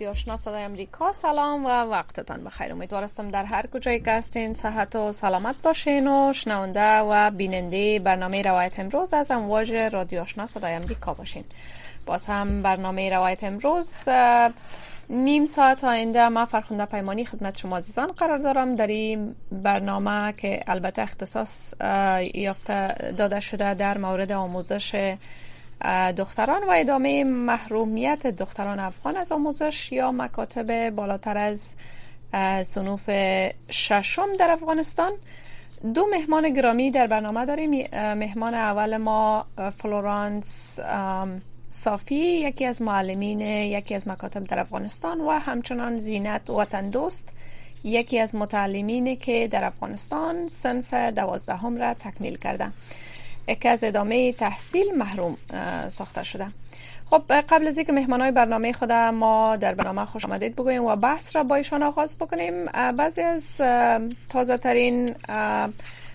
رادیو آشنا صدای امریکا. سلام و وقتتان بخیر. امیدوارستم در هر کجای که هستین صحت و سلامت باشین و شنونده و بیننده برنامه روایت امروز از امواج رادیو آشنا صدای امریکا باشین. باز هم برنامه روایت امروز نیم ساعت آینده ما فرخنده پیمانی خدمت شما عزیزان قرار دارم. در این برنامه که البته اختصاص یافته داده شده در مورد آموزش دختران و ادامه محرومیت دختران افغان از آموزش یا مکاتب بالاتر از سنوف ششم در افغانستان. دو مهمان گرامی در برنامه داریم. مهمان اول ما فلورانس صافی یکی از معلمین یکی از مکاتب در افغانستان و همچنان زینت وطن دوست یکی از متعلمین که در افغانستان سنف دوازدهم را تکمیل کرده. که از ادامه تحصیل محروم ساخته شده. خب قبل از اینکه های برنامه خود ما در برنامه خوش آمدید بگوییم و بحث را با ایشان آغاز بکنیم بعضی از تازه ترین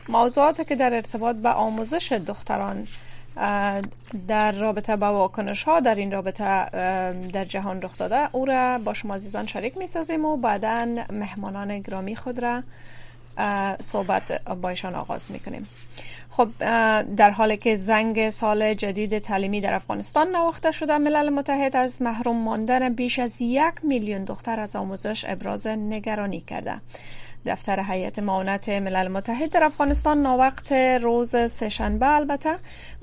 موضوعات که در ارتباط به آموزش دختران در رابطه با واکنش ها در این رابطه در جهان رخ داده او را با شما عزیزان شریک می سازیم و بعدا مهمانان گرامی خود را صحبت با ایشان آغاز می کنیم خب در حالی که زنگ سال جدید تعلیمی در افغانستان نواخته شده ملل متحد از محروم ماندن بیش از یک میلیون دختر از آموزش ابراز نگرانی کرده. دفتر هیئت معاونت ملل متحد در افغانستان ناوقت روز سهشنبه. البته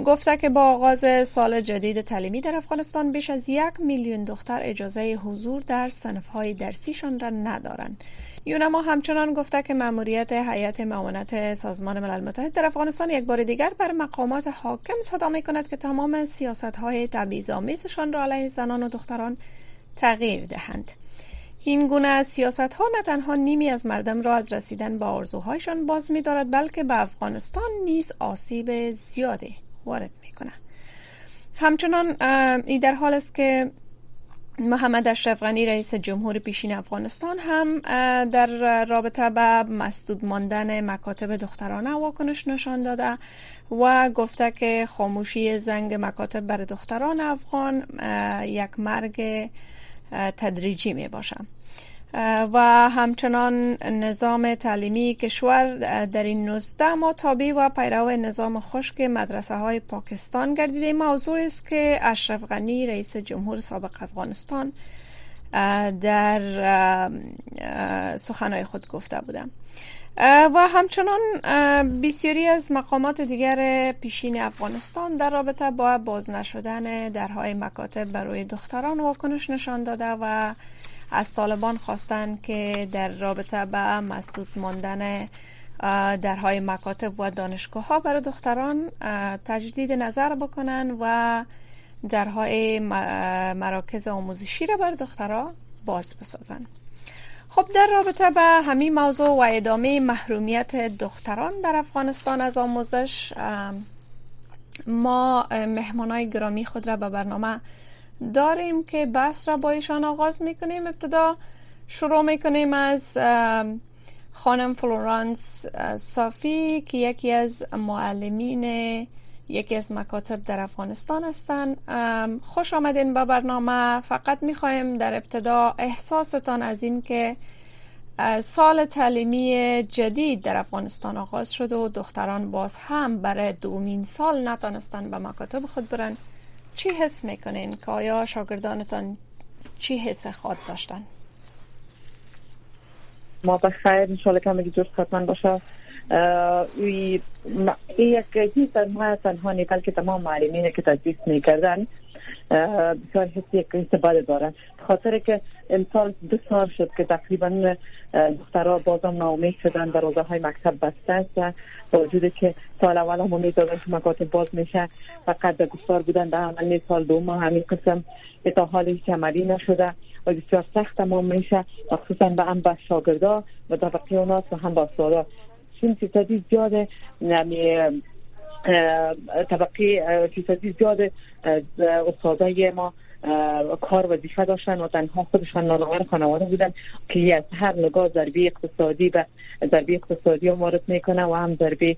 گفته که با آغاز سال جدید تعلیمی در افغانستان بیش از یک میلیون دختر اجازه حضور در های درسیشان را ندارند. یونما همچنان گفته که مأموریت هیئت معاونت سازمان ملل متحد در افغانستان یک بار دیگر بر مقامات حاکم صدا می کند که تمام سیاست های تبعیض‌آمیزشان را علیه زنان و دختران تغییر دهند. این گونه سیاست ها نه تنها نیمی از مردم را از رسیدن به آرزوهایشان باز می دارد بلکه به افغانستان نیز آسیب زیادی وارد می کند همچنان این در حال است که محمد اشرف غنی رئیس جمهور پیشین افغانستان هم در رابطه به مسدود ماندن مکاتب دخترانه واکنش نشان داده و گفته که خاموشی زنگ مکاتب بر دختران افغان یک مرگ تدریجی می باشه و همچنان نظام تعلیمی کشور در این 19 ما تابع و پیرو نظام خشک مدرسه های پاکستان گردیده. موضوع است که اشرف غنی رئیس جمهور سابق افغانستان در سخنهای خود گفته بودم. و همچنان بسیاری از مقامات دیگر پیشین افغانستان در رابطه با باز نشدن درهای مکاتب برای دختران واکنش نشان داده و از طالبان خواستند که در رابطه به مسدود ماندن درهای مکاتب و دانشگاه ها برای دختران تجدید نظر بکنن و درهای مراکز آموزشی را بر دخترها باز بسازند خب در رابطه به همین موضوع و ادامه محرومیت دختران در افغانستان از آموزش ما مهمانای گرامی خود را به برنامه داریم که بحث را با ایشان آغاز می‌کنیم. ابتدا شروع می‌کنیم از خانم فلورانس صافی که یکی از معلمین یکی از مکاتب در افغانستان هستند خوش آمدین به برنامه. فقط می‌خوایم در ابتدا احساستان از این که سال تعلیمی جدید در افغانستان آغاز شد و دختران باز هم برای دومین سال نتانستن به مکاتب خود برن. چی حس می‌کنین که آیا شاگردانتان چی حس خود داشتن؟ ما بخیر انشالله که همه جور خطمن باشه یک چیز ما تنها نیکل که تمام معلمین که تدریس می‌کردن بسیار حسی یک استفاده دارن خاطر که امسال دو سال شد که تقریبا دخترها بازم ناامید شدن دروازه های مکتب بسته است با وجود که سال اول هم امید دادن که مکاتب باز میشه فقط به گفتار بودن در عمل سال دوم همین قسم تا حال هیچ عملی نشده و بسیار سخت تمام میشه مخصوصا به هم به شاگردا و طبقه اوناس و هم با استادا چون فیصدی یعنی طبقه فیصدی زیاده استادای ما کار وظیفه داشتن و تنها خودشان نانآور خانواده بودن که از هر نگاه ضربه اقتصادی و ضربه اقتصادی رو وارد می‌کنه و هم ضربه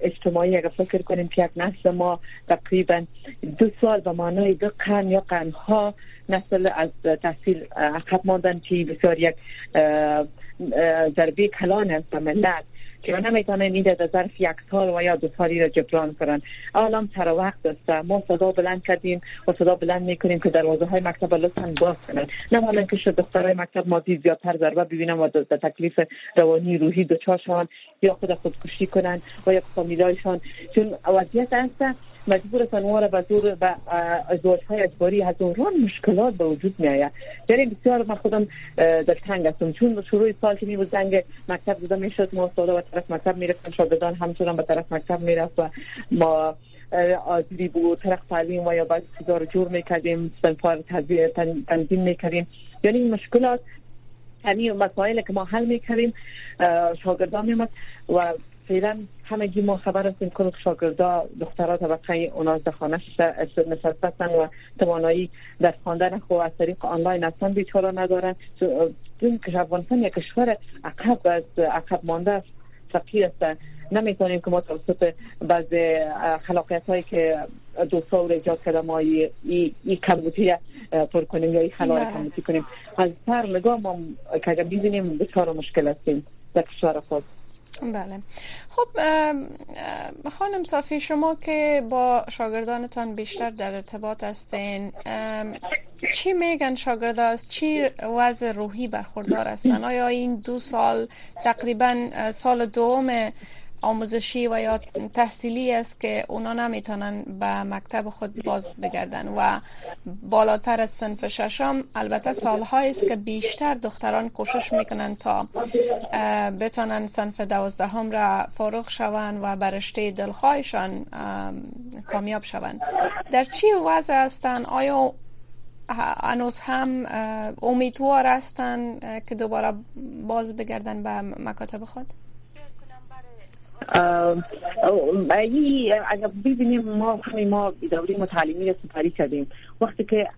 اجتماعی اگر فکر کنیم که یک نسل ما تقریبا دو سال به معنای دو قرن یا قرنها نسل از تحصیل عقب ماندن که بسیار یک ضربه کلان است به ملت که نمی‌تونن این در ظرف یک سال و یا دو سالی را جبران کنن. الان سر وقت است. ما صدا بلند کردیم و صدا بلند می‌کنیم که دروازه های مکتب لطفا باز کنن نه که شد دخترای مکتب مازی زیادتر ضربه ببینم و در تکلیف روانی روحی دچار یا خود خودکشی کنن و یا فامیلایشان. چون وضعیت است مجبور هستن به زور به ازدواج های اجباری هزاران مشکلات به وجود می آید یعنی بسیار من خودم در تنگ هستم. چون شروع سال که می بود زنگ مکتب زده می شد ما و طرف مکتب می رفتن شاگردان همچنان به طرف مکتب می رفت و ما آزری بود طرف تعلیم و یا بعض چیزا رو جور می‌کردیم سنفار تنظیم می‌کردیم. یعنی این مشکلات همین مسائل که ما حل می‌کردیم شاگردان میمد و فعلا همگی ما خبر هستیم که شاگردا دخترات طبقه اونا در خانه نشستن و توانایی در خواندن خو از طریق آنلاین اصلا بیچاره ندارن. چون که افغانستان یک کشور عقب از عقب مانده است فقیر است. نمی‌تونیم که ما توسط بعض خلاقیت هایی که دو سال ایجاد کرده ما ای, ای, کمبوتی پر کنیم یا ای خلال بله. کمبوتی کنیم. از سر نگاه ما که اگر ببینیم بسیار مشکل هستیم در کشور خود. بله. خب خانم صافی شما که با شاگردانتان بیشتر در ارتباط هستین چی میگن شاگرد است چی وضع روحی برخوردار هستن؟ آیا این دو سال تقریبا سال دوم آموزشی و یا تحصیلی است که اونا نمی‌تونن به مکتب خود باز بگردن و بالاتر از صنف ششم البته سالهایی است که بیشتر دختران کوشش می‌کنن تا بتونن صنف دوازدهم را فارغ شوند و برشته دلخواهشان کامیاب شوند در چی وضع هستن آیا هنوز هم امیدوار هستن که دوباره باز بگردن به مکاتب خود؟ اگر ببینیم ما همین ما دوره ما را سپری کردیم. وقتی که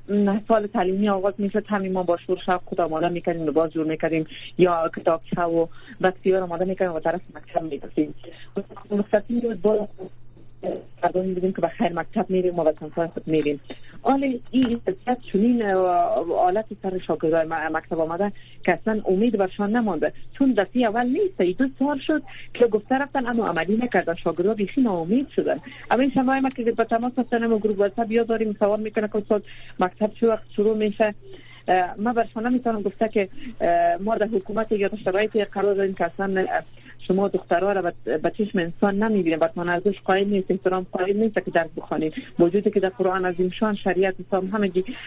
سال تعلیمی آغاز می‌شد همین ما با شور شب خود آماده می‌کردیم باز جور می‌کردیم یا کتاب و بسیار آماده می‌کردیم و طرف مکتب می‌رسیم مستقیم باز فردا می‌بینیم که به خیر مکتب میریم و به کنفرانس خود میریم. حال این وضعیت چنین حالت سر شاگردان مکتب آمده که اصلا امید برشان نمانده. چون دستی اول نیست ای دو سال شد که گفته رفتن اما عملی نکردن. شاگردا بیخی ناامید شدن. اما شما ما که به تماس هستن و گروه واتساپ یا داریم سوال می‌کنه که استاد مکتب چه وقت شروع میشه. ما برشان نمی‌تونم گفته که ما در حکومت یا شرایط قرار داریم که اصلا شما دخترها را به چشم انسان نمی‌بینید. براتون ارزش قائل نیست احترام قائل نیست که درس بخوانید. موجوده که در قرآن عظیم شان شریعت اسلام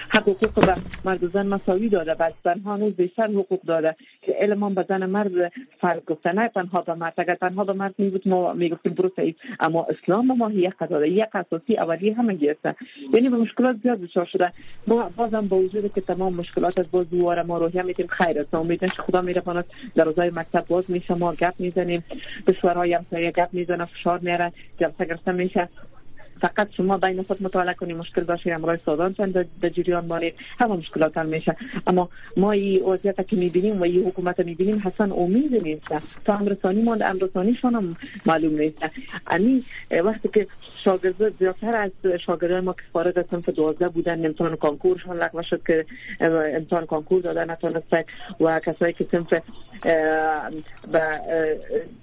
حق حقوق به مرد و زن مساوی داده و زنها هنوز بیشتر حقوق داده که علم به زن مرد فرق گفته. نه تنها به مرد. اگر تنها به مرد میبود ما می‌گفتیم برو سعید. اما اسلام ما یک داده یک اساسی اولی همگی است. یعنی به مشکلات زیاد دچار شده. ما بازم با وجود که تمام مشکلات از باز دوباره ما روحیه میتیم خیر است. امید خدا میره در روزای مکتب باز میشه ما گپ می‌زنیم. کشورهای همسایه گپ می‌زنه فشار میاره جلسه گرفته میشه فقط شما بین خود مطالعه کنید مشکل باشه امرای سازان چند در جریان بارید همه مشکلات هم میشه. اما ما این وضعیت که می‌بینیم و این حکومت می‌بینیم حسن امید نیست. تا امرسانی ماند امرسانیشان هم معلوم نیست. یعنی وقتی که شاگرد زیادتر از شاگردان ما که فارغ از صنف 12 بودن امتحان کانکورشان لغو شد که امتحان کانکور دادن نتونستن و کسایی که صنف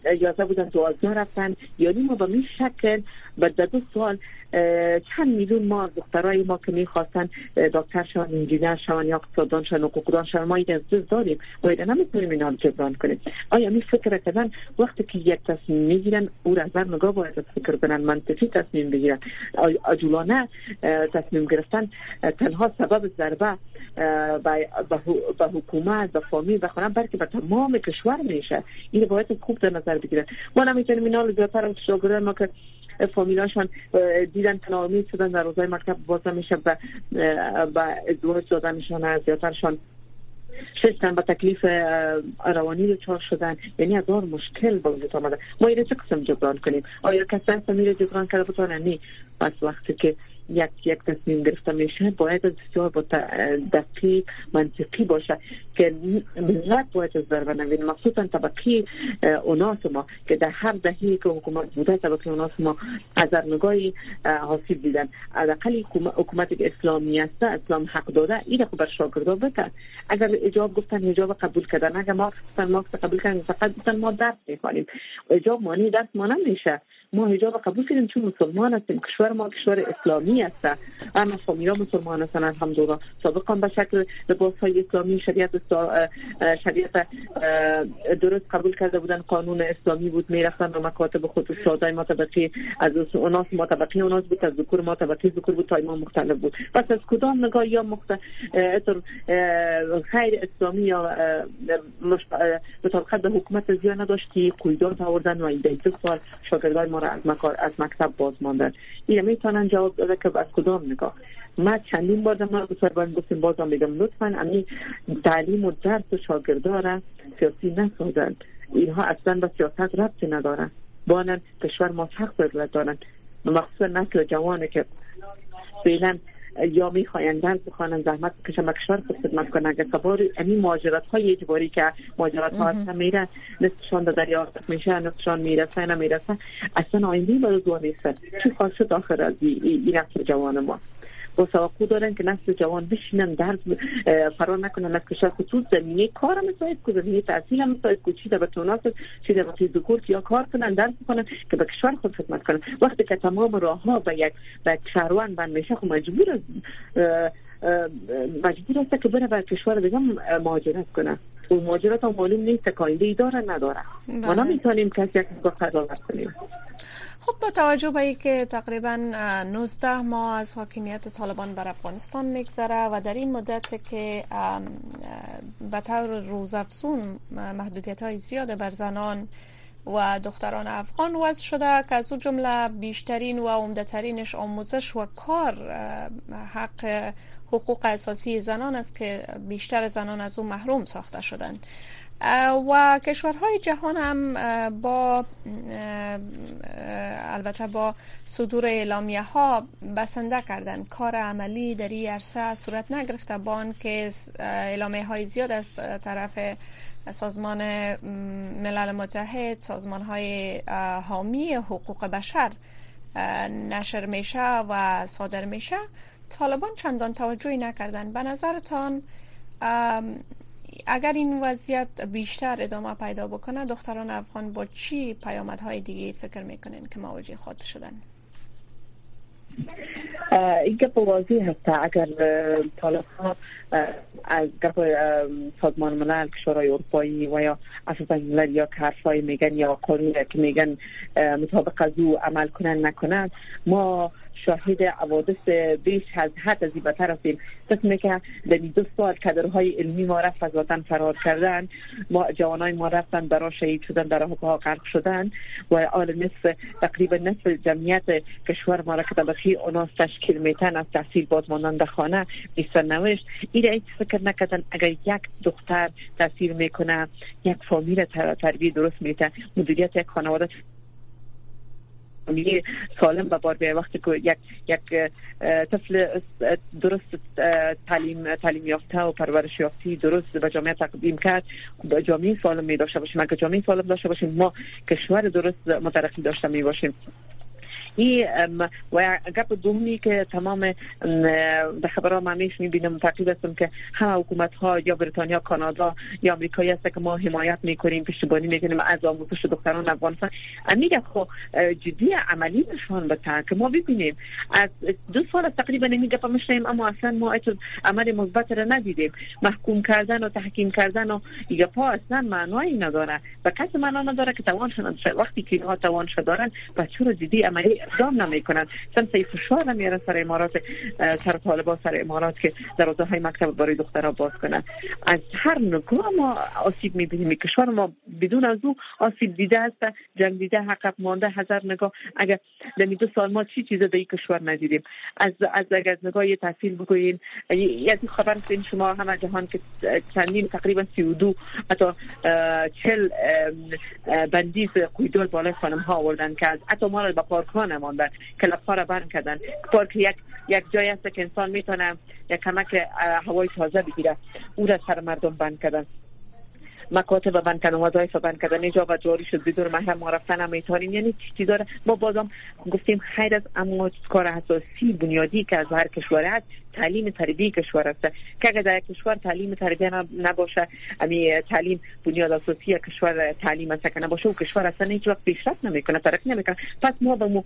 اجازه بودن 12 رفتن. یعنی ما به می شکل بعد دو سال چند میلیون ما دخترای ما که می‌خواستن دکتر شون انجینر شون یا اقتصاددان شون حقوقدان شون ما این از داریم اینا نمی‌تونیم اینا رو جبران کنیم. آیا می فکر کردن وقتی که یک تصمیم می‌گیرن او از نگاه باید فکر کنن منطقی تصمیم بگیرن؟ عجولانه تصمیم گرفتن تنها سبب ضربه به حکومت به فامیل به خانم بلکه به تمام کشور میشه. این باید خوب در نظر بگیرن. ما نمی‌تونیم اینا رو شاگردان ما که فامیلاشان دیدن که ناامید شدن در روزهای مکتب باز میشه به ازدواج دادنشان از زیادترشان شستن با تکلیف روانی دچار شدن. یعنی هزار مشکل با وجود آمده. ما این چه قسم جبران کنیم؟ آیا کسی هست میره جبران کرده بتونه نی پس وقتی که یک یک تصمیم گرفته میشه باید بسیار با دقیق منطقی باشه که ملت باید از ضربه نوین مخصوصا طبقی اوناس ما که در هر دهی که حکومت بوده طبقی اوناس ما از نگاهی حاصل دیدن حداقل حکومت اسلامی است اسلام حق داده این رو بر شاگردا بکن اگر اجاب گفتن حجاب قبول کردن اگر ما ما قبول کردن فقط گفتن ما درس می‌خوانیم اجاب مانی درس ما نمیشه ما حجاب قبول کردیم چون مسلمان هستیم. کشور ما کشور اسلامی است. اما فامیلا مسلمان هستن الحمدلله. سابقا به شکل لباس های اسلامی شریعت شریعت درست قبول کرده بودن. قانون اسلامی بود می‌رفتن به مکاتب خود استادای ما طبقی از اوناس ما طبقی اوناس بود از ذکر ما طبقی ذکر بود تا ما مختلف بود. پس از کدام نگاه یا مختلف خیر اسلامی یا مطابقت به حکومت زیاد نداشتی؟ قیدات آوردن و این دو سال شاگردای ما را از, از مکتب باز ماندن. این می‌تونن جواب داده که از کدام نگاه. ما چندین بار ما بسیار گفتیم بازم میگم لطفا امی تعلیم و درس و شاگردار سیاسی نسازند اینها اصلا به سیاست ربطی ندارن. بانن کشور ما حق دارن. مخصوصا نسل جوانه که فعلا یا می‌خواین درس بخوانن زحمت بکشن. کشور خود خدمت کنن اگر سوار این مهاجرت های اجباری که مهاجرت ها هستن میرن. نصفشان در دریا میشه نصفشان می‌رسن نمی‌رسن. اصلا آینده برای دو نیستن چی خواهد شد آخر از این جوان ما. توقع دارن که نسل جوان بشینن درس فرار نکنن از کشور خصوص زمینه کار هم مساعد کو زمینه تحصیل هم مساعد کو چی در توناس چی در ذکر یا کار کنن درس کنن که به کشور خود خدمت کنن. وقتی که تمام راه ها به یک به شهروند بند میشه خب مجبور مجبور است که بره به کشور دیگه مهاجرت کنه. و مهاجرت هم معلوم نیست که ای داره نداره. ما بله. نمی‌تونیم کسی یک قضاوت کنیم. خب با توجه به که تقریبا 19 ماه از حاکمیت طالبان بر افغانستان میگذره و در این مدت که به طور روزافزون محدودیت های زیاد بر زنان و دختران افغان وضع شده که از او جمله بیشترین و عمدهترینش آموزش و کار حق حقوق اساسی زنان است که بیشتر زنان از او محروم ساخته شدند. و کشورهای جهان هم با البته با صدور اعلامیه ها بسنده کردن کار عملی در این عرصه صورت نگرفته بان که اعلامیه های زیاد از طرف سازمان ملل متحد سازمان های حامی حقوق بشر نشر میشه و صادر میشه طالبان چندان توجهی نکردن به نظرتان اگر این وضعیت بیشتر ادامه پیدا بکنه دختران افغان با چی پیامدهای دیگه فکر می‌کنین که مواجه خود شدن؟ این گپ واضح هست. اگر طالب ها از گپ سازمان ملل کشورهای اروپایی و یا اساسا ملل یا حرفای میگن یا قانون که میگن مطابق از او عمل کنن نکنن ما شاهد حوادث بیش از حد از بدتر هستیم. قسمی که در دو سال کدرهای علمی ما رفت از وطن فرار کردن. ما جوانای ما رفتن برای شهید شدن در ها غرق شدن و آل نصف تقریبا نصف جمعیت کشور ما را که طبقی اوناس تشکیل میتن از تحصیل باز مانند خانه بیست نوشت این ایت فکر نکردن اگر یک دختر تاثیر می‌کنه یک فامیل تربیه درست میتن مدیریت یک خانواده فامیلی سالم به بار بیاید وقتی که یک یک طفل درست تعلیم تعلیم یافته و پرورش یافتی درست به جامعه تقدیم کرد به جامعه سالم می داشته باشیم اگر جامعه سالم داشته باشیم ما کشور درست مترقی داشته می باشیم این و گپ دومی که تمام به خبرها من میش می‌بینم تقریبا هستم که همه حکومت ها یا بریتانیا کانادا یا آمریکایی هست که ما حمایت می‌کنیم پشتیبانی می‌کنیم از آموزش دختران افغانستان. امیگه خو جدی عملی نشان بده که ما ببینیم. از دو سال تقریبا نمی گپ میشیم اما اصلا ما عمل مثبت را ندیدیم. محکوم کردن و تحکیم کردن و گپا اصلا معنایی نداره. و کسی معنا نداره که توان وقتی که ها توان دارن بچه رو جدی عملی اقدام نمی‌کنن چون سه فشار نمیاره سر امارات سر طالبان سر امارات که دروازه های مکتب برای دخترها باز کنن از هر نگاه ما آسیب می‌بینیم. کشور ما بدون از او آسیب دیده است جنگ دیده حقق مانده هزار نگاه. اگر در دو سال ما چی چیز در کشور ندیدیم. از از اگر نگاه تحصیل بگوییم یعنی خبر این شما همه جهان که چندین تقریبا 32 حتی 40 بندیز قیدول بالای خانم ها آوردن که از حتی ما به پارک ها نماندن کلب ها را بند کردن. پارک یک یک جای است که انسان می‌تونه یک کمک هوای تازه بگیره. او را سر مردم بند کردن. مکاتب بند کردن وظایف بند کردن. اینجا و جاری شد. بدون محرم ما رفتن هم می‌تونیم یعنی چی داره ما بازم گفتیم خیر از اما کار اساسی بنیادی که از هر کشور هست. تعلیم تربیه کشور است. که اگر در کشور تعلیم تربیه نباشه امی تعلیم بنیاد اساسی کشور تعلیم است که نباشه و کشور اصلا هیچ وقت پیشرفت نمی‌کنه ترقی نمی‌کنه. پس ما به مو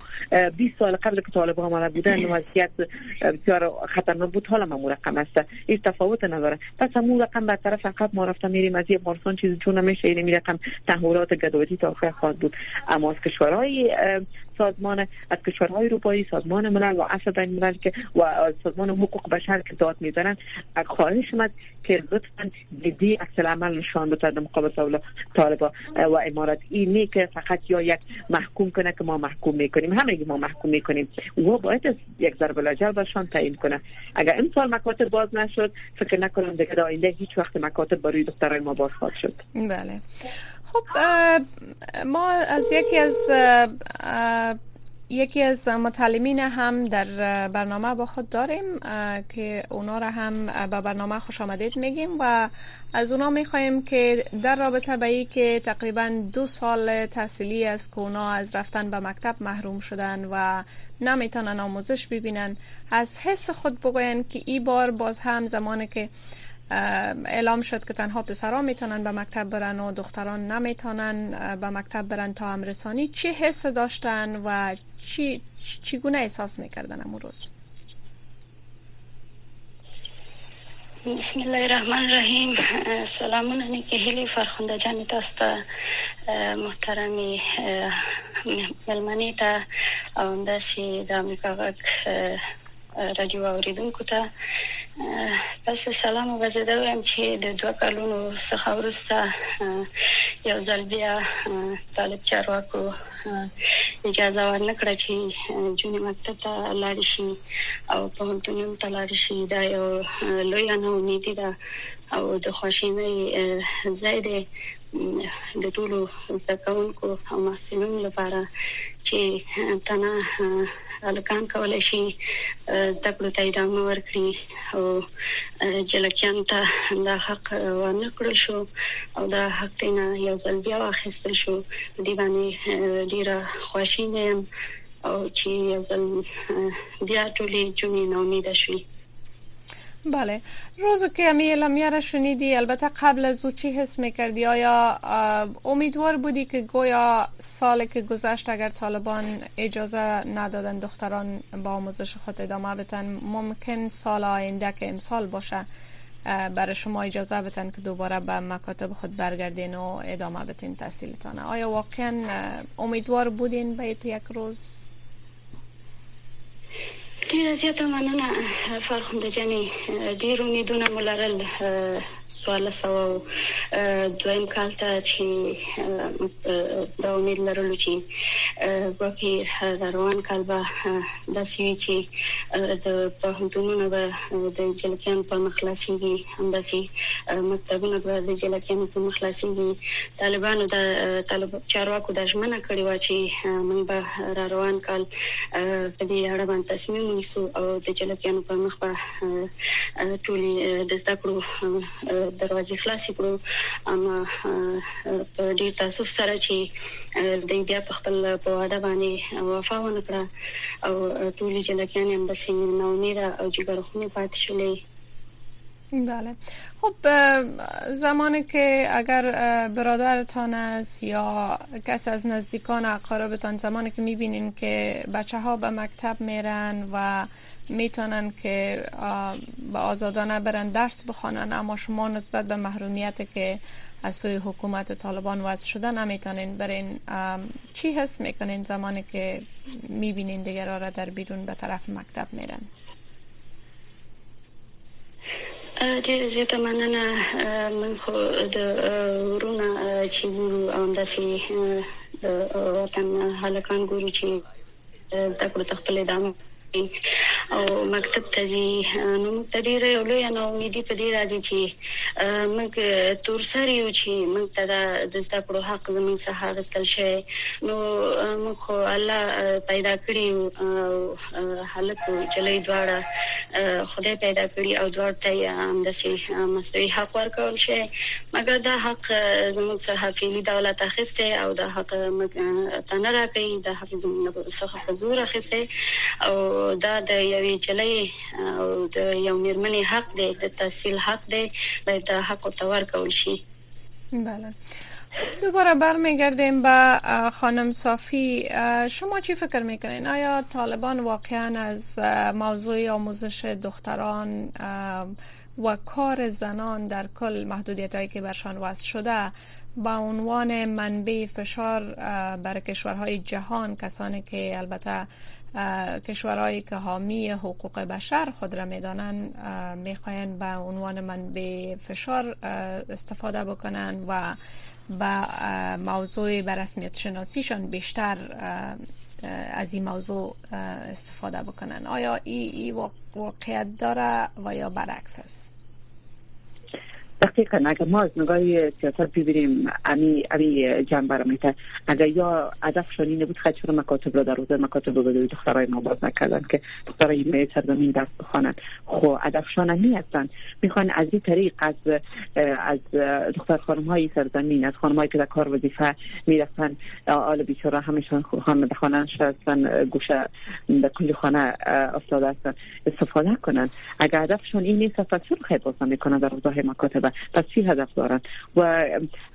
20 سال قبل که طالبان ما بودن وضعیت بسیار خطرناک بود. حالا ما رقم است. هیچ تفاوت نداره. پس همون رقم به طرف عقب ما رفتم میریم از یه مارسون چیزی چون نمیشه این رقم تحولات گدوتی تا خواهد بود. اما از کشورهای سازمان از کشورهای اروپایی سازمان ملل و عفو بین الملل که و سازمان حقوق بشر که داد می‌زنن. خواهش من که لطفا جدی عکس العمل نشان بده در مقابل طالبا و امارات. اینی که فقط یا یک محکوم کنه که ما محکوم می‌کنیم. همه ما محکوم می‌کنیم. و باید یک ضرب الجل باشان تعیین کنه. اگر این سال مکاتب باز نشد فکر نکنم دیگه آینده هیچ وقت مکاتب برای دخترای ما باز خواهد شد. بله. خب ما از یکی از یکی از متعلمین هم در برنامه با خود داریم که اونا را هم به برنامه خوش آمدید میگیم و از اونا می‌خواهیم که در رابطه به ای که تقریبا دو سال تحصیلی از که اونا از رفتن به مکتب محروم شدن و نمی‌تونن آموزش ببینن از حس خود بگوین که ای بار باز هم زمانی که اعلام شد که تنها پسران می‌تونن به مکتب برن و دختران نمی‌تونن به مکتب برن تا امرسانی چی حس داشتن و چی چگونه احساس می‌کردن امروز روز؟ بسم الله الرحمن الرحیم. سلامون نیکی هلی فرخنده جانی تاست محترمی ملمنی تا اوندسی د امریکا غک رادیو اوریدونکو ته پس سلام او زده وایم چې د دوه کلونو څخه ورسته یو ځل بیا طالب چارواکو اجازه ورنکړه چې جونې مکتب ته لاړ شي او په هنتونو ته لاړ شي. دا یو لوی نه امیدي ده او د خوشینۍ ځای دی د ټولو زده کوونکو او محصلینو لپاره چې تنه الکان کولای شي زده کړو ته ادامه ورکړي او جلکیان ته دا حق ورنکړل شو او دا حق تینا یو ځل بیا واخیستل شو. دی باندې ډیره خوشاله یم او چې یو ځل بیا ټولې جمعې نو امید شوي بله. روز که امی اعلامیه شنیدی البته قبل از او چی حس می‌کردی؟ آیا امیدوار بودی که گویا سال که گذشت اگر طالبان اجازه ندادن دختران با آموزش خود ادامه بتن ممکن سال آینده که امسال باشه برای شما اجازه بتن که دوباره به مکاتب خود برگردین و ادامه بتین تحصیلتان آیا واقعا امیدوار بودین به یک روز؟ ډیره زیاته مننه فرخنده جاني ډیر امیدونه مولرل سوال سو دویم کال ته چې دا امید لرلو چې ورکه روان کال به د سوي چې د پوهنتونونو به د جلکیان په مخلاصيږي همداسي مکتبونه به د جلکیان په مخلاصيږي طالبانو د طالب چارواکو د ژمنه کړې و چې موږ به را روان کال په دې اړه باندې تصمیم ونیسو او د جلکیانو په مخ به ټولي د زده کړو دروازې خلاصې کړو اما په ډیر تاسو سره چې د بیا په خپل په واده باندې وفا ونکړه او ټول جلکیان هم د سینې نو نه او جګرخونه پات شولې بله. خب زمانی که اگر برادرتان است یا کس از نزدیکان اقاربتان زمانی که می‌بینین که بچه ها به مکتب میرن و می‌تونن که به آزادانه برن درس بخوانن اما شما نسبت به محرومیت که از سوی حکومت طالبان وضع شده نمی‌تونین برین چی حس می‌کنین زمانی که می‌بینین دیگر را در بیرون به طرف مکتب میرن؟ ډیر زیاته مننه من خو د ورونه چې ګورو او داسې د وطن هلکان ګورو چې د کړو تخپل ادامه او مکتب ته ځي. نو موږ ته ډیره یو لوی نو امیدي په دې راځي چې موږ تور سره یو چې موږ ته د زده کړو حق زمين څخه غستل شي نو موږ الله پیدا کړی حالت چلې دواړه خدای پیدا کړی او دواړه ته هم د سي مسوي حق ورکول شي مګر دا حق زموږ څخه فعلی دولت اخیسته او دا حق موږ ته نه راکې دا حق زموږ څخه حضور اخیسته او دا د یوې چلې او د یو میرمنې حق دی د تحصیل حق دی د حق تور کول شي. بله. دوباره برمیگردیم به خانم صافی. شما چی فکر می‌کنین؟ آیا طالبان واقعا از موضوع آموزش دختران و کار زنان در کل محدودیت هایی که برشان وضع شده با عنوان منبع فشار بر کشورهای جهان کسانی که البته کشورهایی که حامی حقوق بشر خود را می‌دانند می‌خواهند به عنوان من به فشار استفاده بکنن و به موضوع به رسمیت شناسیشان بیشتر از این موضوع استفاده بکنن. آیا این واقعیت داره و یا برعکس است؟ دقیقا اگر ما از نگاه سیاست ببینیم امی امی جنبه را میته اگر یا هدفشان این بود خیلی چرا مکاتب را در روزه مکاتب رو به دخترای ما باز نکردن که دخترای می سرزمین دست بخوانند. خب هدفشان می هستن. می‌خوان از این طریق از از دختر خانم های سرزمین از خانم که در کار وظیفه می‌رفتن آل بیچاره همیشان خانم در خانه گوشه در کل خانه افتاده هستن. استفاده کنن. اگر هدفشان این نیست پس چرا خیلی باز نمی‌کنن در روزهای مکاتب پس چی هدف دارن؟ و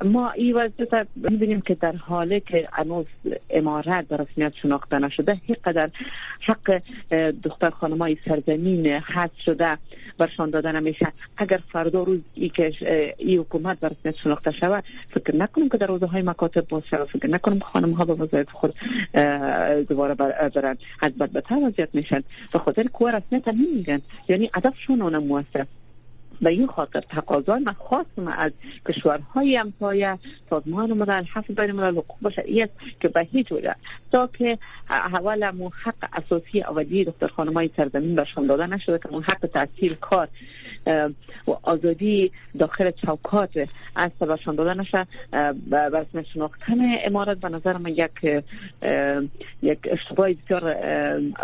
ما این وضعیت می‌بینیم که در حالی که هنوز امارت در رسمیت شناخته نشده قدر حق دختر های سرزمین حد شده برشان داده نمیشه اگر فردا روز ای که ای حکومت در رسمیت شناخته شود فکر نکنم که در روزه های مکاتب باز شود. فکر نکنم خانم ها به وظایف خود دوباره برن. از بد بدتر وضعیت میشن. به خاطر که رسمیت نمیگن یعنی هدفشون اونم موثر به این خاطر تقاضا من خواستم از کشورهای همسایه سازمان ملل حفظ بین الملل حقوق بشری که به هیچ وجه تا که اول مو حق اساسی اولی دختر خانمای سرزمین برشان داده نشده که اون حق تحصیل کار و آزادی داخل چوکات از برشان داده نشه بر شناختن امارت به نظر من یک یک اشتباه بسیار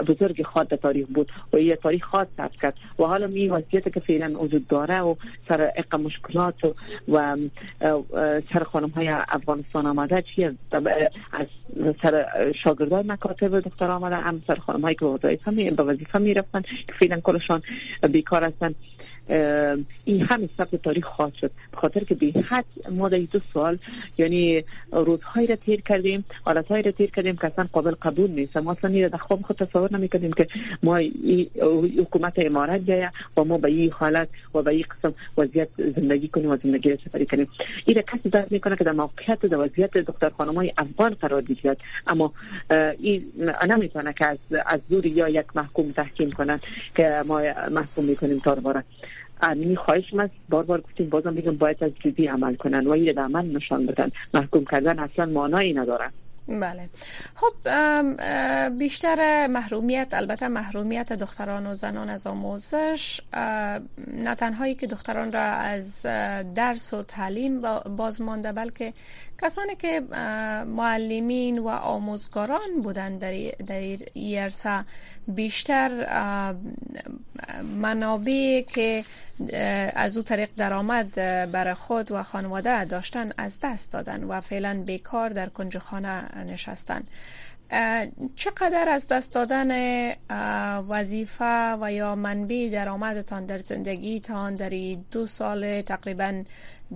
بزرگ خواهد در تاریخ بود و یه تاریخ خاص کرد و حالا می وضعیت که فعلا وجود داره و سر اقا مشکلات و, و سر خانم های افغانستان آمده چی از سر شاگردای مکاتب دکتر آمده هم سر خانم هایی که به وظیفه می رفتن که فعلا کلشان بیکار هستن. این همین ثبت تاریخ خواهد شد. خاطر که به حد ما در دو سال یعنی روزهایی را تیر کردیم حالتهایی را تیر کردیم که اصلا قابل قبول نیست. ما اصلا در خواب خود تصور نمی‌کردیم که ما حکومت امارت بیایه و ما به این حالت و به این قسم وضعیت زندگی کنیم و زندگی را سفری کنیم. این را کسی درک می‌کنه که در موقعیت در وضعیت دختر خانم های افغان قرار بگیرد اما این نمی‌تونه که از از دور یا یک محکوم تحکیم کنند که ما محکوم می‌کنیم تا امینی خواهش است بار بار گفتیم بازم بگم باید از جدی عمل کنن. و این عمل نشان بدن. محکوم کردن اصلا مانایی ندارن بله. خب بیشتر محرومیت البته محرومیت دختران و زنان از آموزش نه تنهایی که دختران را از درس و تعلیم باز مانده بلکه کسانی که معلمین و آموزگاران بودند در, در عرصه بیشتر منابع که از او طریق درآمد بر خود و خانواده داشتن از دست دادن و فعلا بیکار در کنج خانه نشستن. چقدر از دست دادن وظیفه و یا منبع درآمدتان در زندگیتان در دو سال تقریبا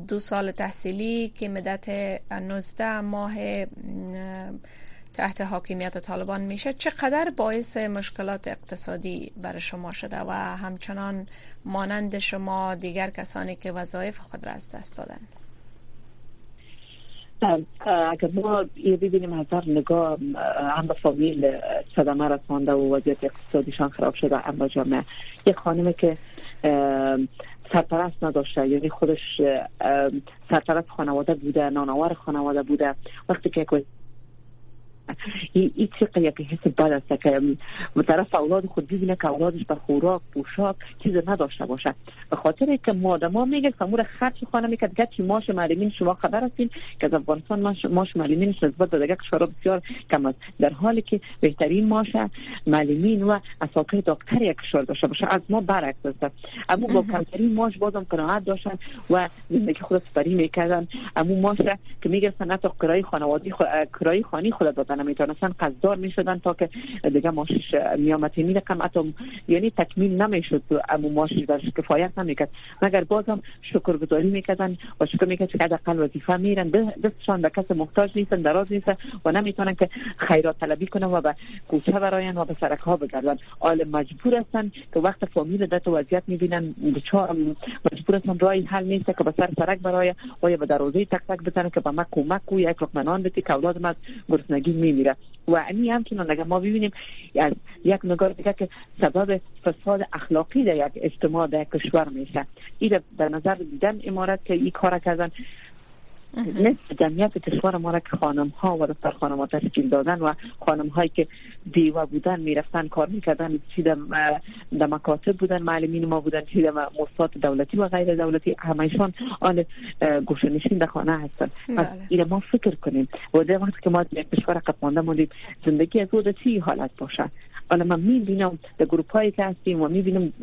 دو سال تحصیلی که مدت 19 ماه تحت حاکمیت طالبان میشه چقدر باعث مشکلات اقتصادی برای شما شده و همچنان مانند شما دیگر کسانی که وظایف خود را از دست دادن؟ اگر ما یه ببینیم هزار نگاه هم به فامیل صدمه رسانده و وضعیت اقتصادیشان خراب شده اما جامعه. یک خانمه که سرپرست نداشته. یعنی خودش سرپرست خانواده بوده نانوار خانواده بوده. وقتی که این چقدر یک حس بد است که طرف اولاد خود ببینه که اولادش به خوراک پوشاک چیز نداشته باشه به خاطر که ما میگه سمور خرج خانه می‌کرد گچی ماش معلمین شما خبر هستین که از افغانستان ماش, ماش معلمین نسبت به دیگه کشورها بسیار کم است در حالی که بهترین ماش معلمین و اساکر دکتر یک کشور داشته باشه از ما برعکس است اما با کمترین ماش بازم قناعت داشتن و زندگی خود سپری می‌کردن اما ماش که می‌گرفتن حتی کرای خانوادی کرای خانی خود دادن نمی‌تونستن قصدار می‌شدن تا که دیگه ماشش میامتی می رقم حتی یعنی تکمیل نمی‌شد. اما ماشش درش کفایت نمی‌کرد. مگر بازم شکرگزاری می‌کردن و شکر می‌کرد که حداقل وظیفه میرن. دستشان به کس محتاج نیستن دراز نیستن و نمی‌تونن که خیرات طلبی کنن و به کوچه براین و به سرک ها بگردن. آل مجبور هستن که وقت فامیل دت وضعیت می‌بینن. مجبور هستن. رای حل نیست که به سر سرک برای و یا به دروازه تک تک بزنن که به ما کمک و یک لقمه که اولاد از گرسنگی میمیره و این همچنان اگر ما ببینیم از یک نگاه دیگه که سبب فساد اخلاقی در یک اجتماع در کشور میشه. این در نظر دیدن امارت که این کار کردن جمعیت کشور ما را که خانم ها و دفتر خانم ها تشکیل دادن و خانم هایی که دیوه بودن می‌رفتن کار می‌کردن چی در مکاتب بودن معلمین ما بودن چی در مستاد دولتی و غیر دولتی همشان آن گوشنشین در خانه هستن. پس بله. این ما فکر کنیم و در وقتی که ما در کشور قطمانده ماندیم زندگی از او چی حالت باشه حالا من می‌بینم در گروپ هایی که هستیم و می‌بینم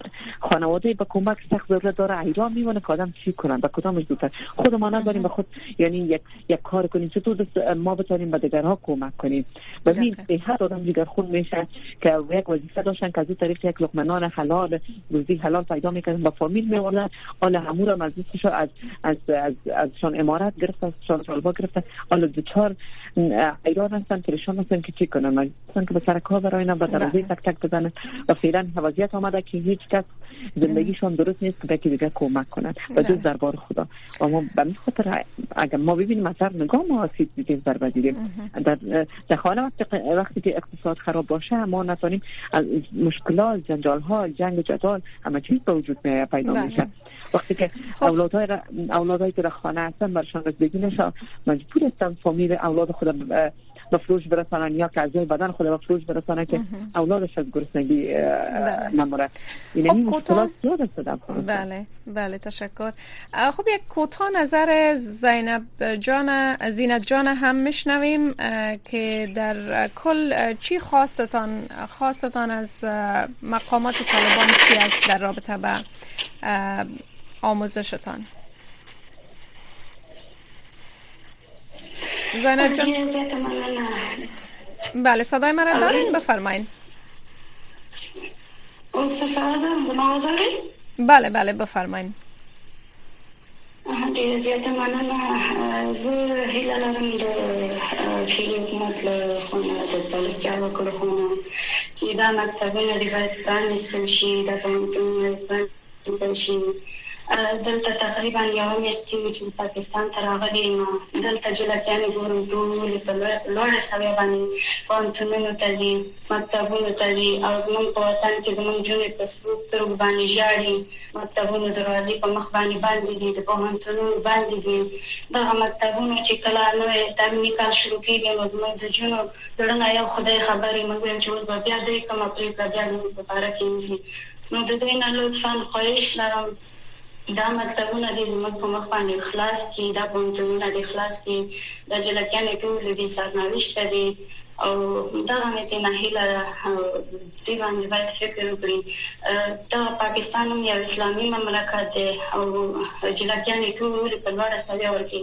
خانواده به کمک سخت ضرورت داره ایران میمونه که آدم چی کنن؟ به کدامش زودتر؟ خود ما نداریم به خود یعنی یک یک کار کنیم. چطور ما بتونیم به دیگرها کمک کنیم. و به هر آدم دیگر خود میشه که یک وظیفه داشتن که از این طریق یک لقمه نان حلال روزی حلال پیدا می‌کنن با فامیل میوردن حالا همون را از از از از ازشان امارات گرفت ازشان طالبا گرفت. حالا دوچار ایران هستن پریشان هستن که چی کنن؟ که به سر کار برای به دروازه تک تک بزنن. و فعلا وضعیت آمده که هیچ کس زندگیشان درست نیست که دیگه کمک کنن. و جز دربار خدا. و ما به خاطر اگر ما ببینیم از نگاه ما آسیب دیدیم ضربه دیدیم. در در خانه وقتی وقتی که اقتصاد خراب باشه ما نتونیم از مشکلات جنجال ها جنگ جدال همه چیز به وجود پیدا بله. میشه وقتی که خب. اولادهای که در خانه هستن برشان رسیدگی نشه مجبور هستن فامیل اولاد خود به فروش برسانن یا که از بدن خود به فروش برسانن که اولادش از گرسنگی بله. نموره این خب مشکلات زیاد بله بله تشکر. خب یک کوتاه نظر زینب جان زینت جان هم میشنویم که در کل چی خواستتان خواستتان از مقامات طالبان چی است در رابطه به آموزشتان؟ زینب جان. بله صدای مرا دارین؟ بفرمایین. بله بله بفرمایین. ډیره زیاته مننه زه هیله لرم د فیلم له خونه د تلقیا وکړو خونه. چې دا مکتبونه د غیر پرانستل شي د پوهنتونونو پرانستل شي دلته تقریبا یو میاشت کې چې پاکستان ته راغلي نو دلته جلسیان ګورم ټول په لوړ سوي باندې پونتونونو ته ځي مکتبونو ته ځي او زموږ په وطن کې زموږ جونې په سترګو باندې ژاړي. مکتبونو دروازې په مخ باندې باندې دي د پوهنتونونو باندې دي. دا مکتبونو چې کله نو تعلیمي کال شروع کیږي نو زموږ د جونو دړنه یو خدای خبرې موږ چې اوس بیا دې کوم پرې بیا دې په اړه کې نو د دې نه لطفا خواهش لرم دا مکتبونه د زموږ په مخ باندې خلاص دي دا پونتونه د خلاص دي د جلکیان ټول دي سرنوشت دي او دا مې ته نه هیله دی باندې باید فکر وکړي دا پاکستان یو اسلامي مملکت دی او جلکیان ټول په لوړه سوي ورکی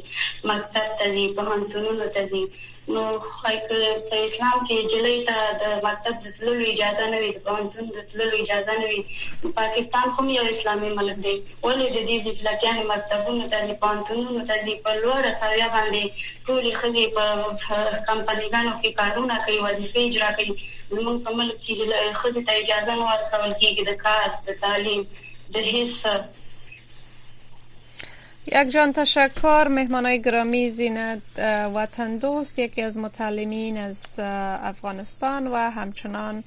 مکتب ته دي په هنتونونو ته دي نو په اسلام کې جلې ته د مکتب د تللو اجازه نه وي د پوهنتون د تللو اجازه نه وي پاکستان هم یو اسلامي ملک دی ولې د دې ځلکیان مکتبونو ته د پوهنتونونو ته د په لوړ سویا باندې ټول خدي په کمپنیګانو کې کارونه کوي وظیفې اجرا کوي زموږ په ملک کې خدي ته اجازه نه ورکول کیږي د کار د تعلیم د هیڅ یک جان تشکر. مهمانای گرامی زینت وطن دوست یکی از متعلمین از افغانستان و همچنان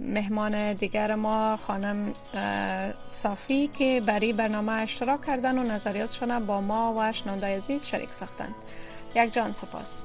مهمان دیگر ما خانم صافی که برای برنامه اشتراک کردن و نظریاتشان با ما و شنونده عزیز شریک ساختند یک جان سپاس.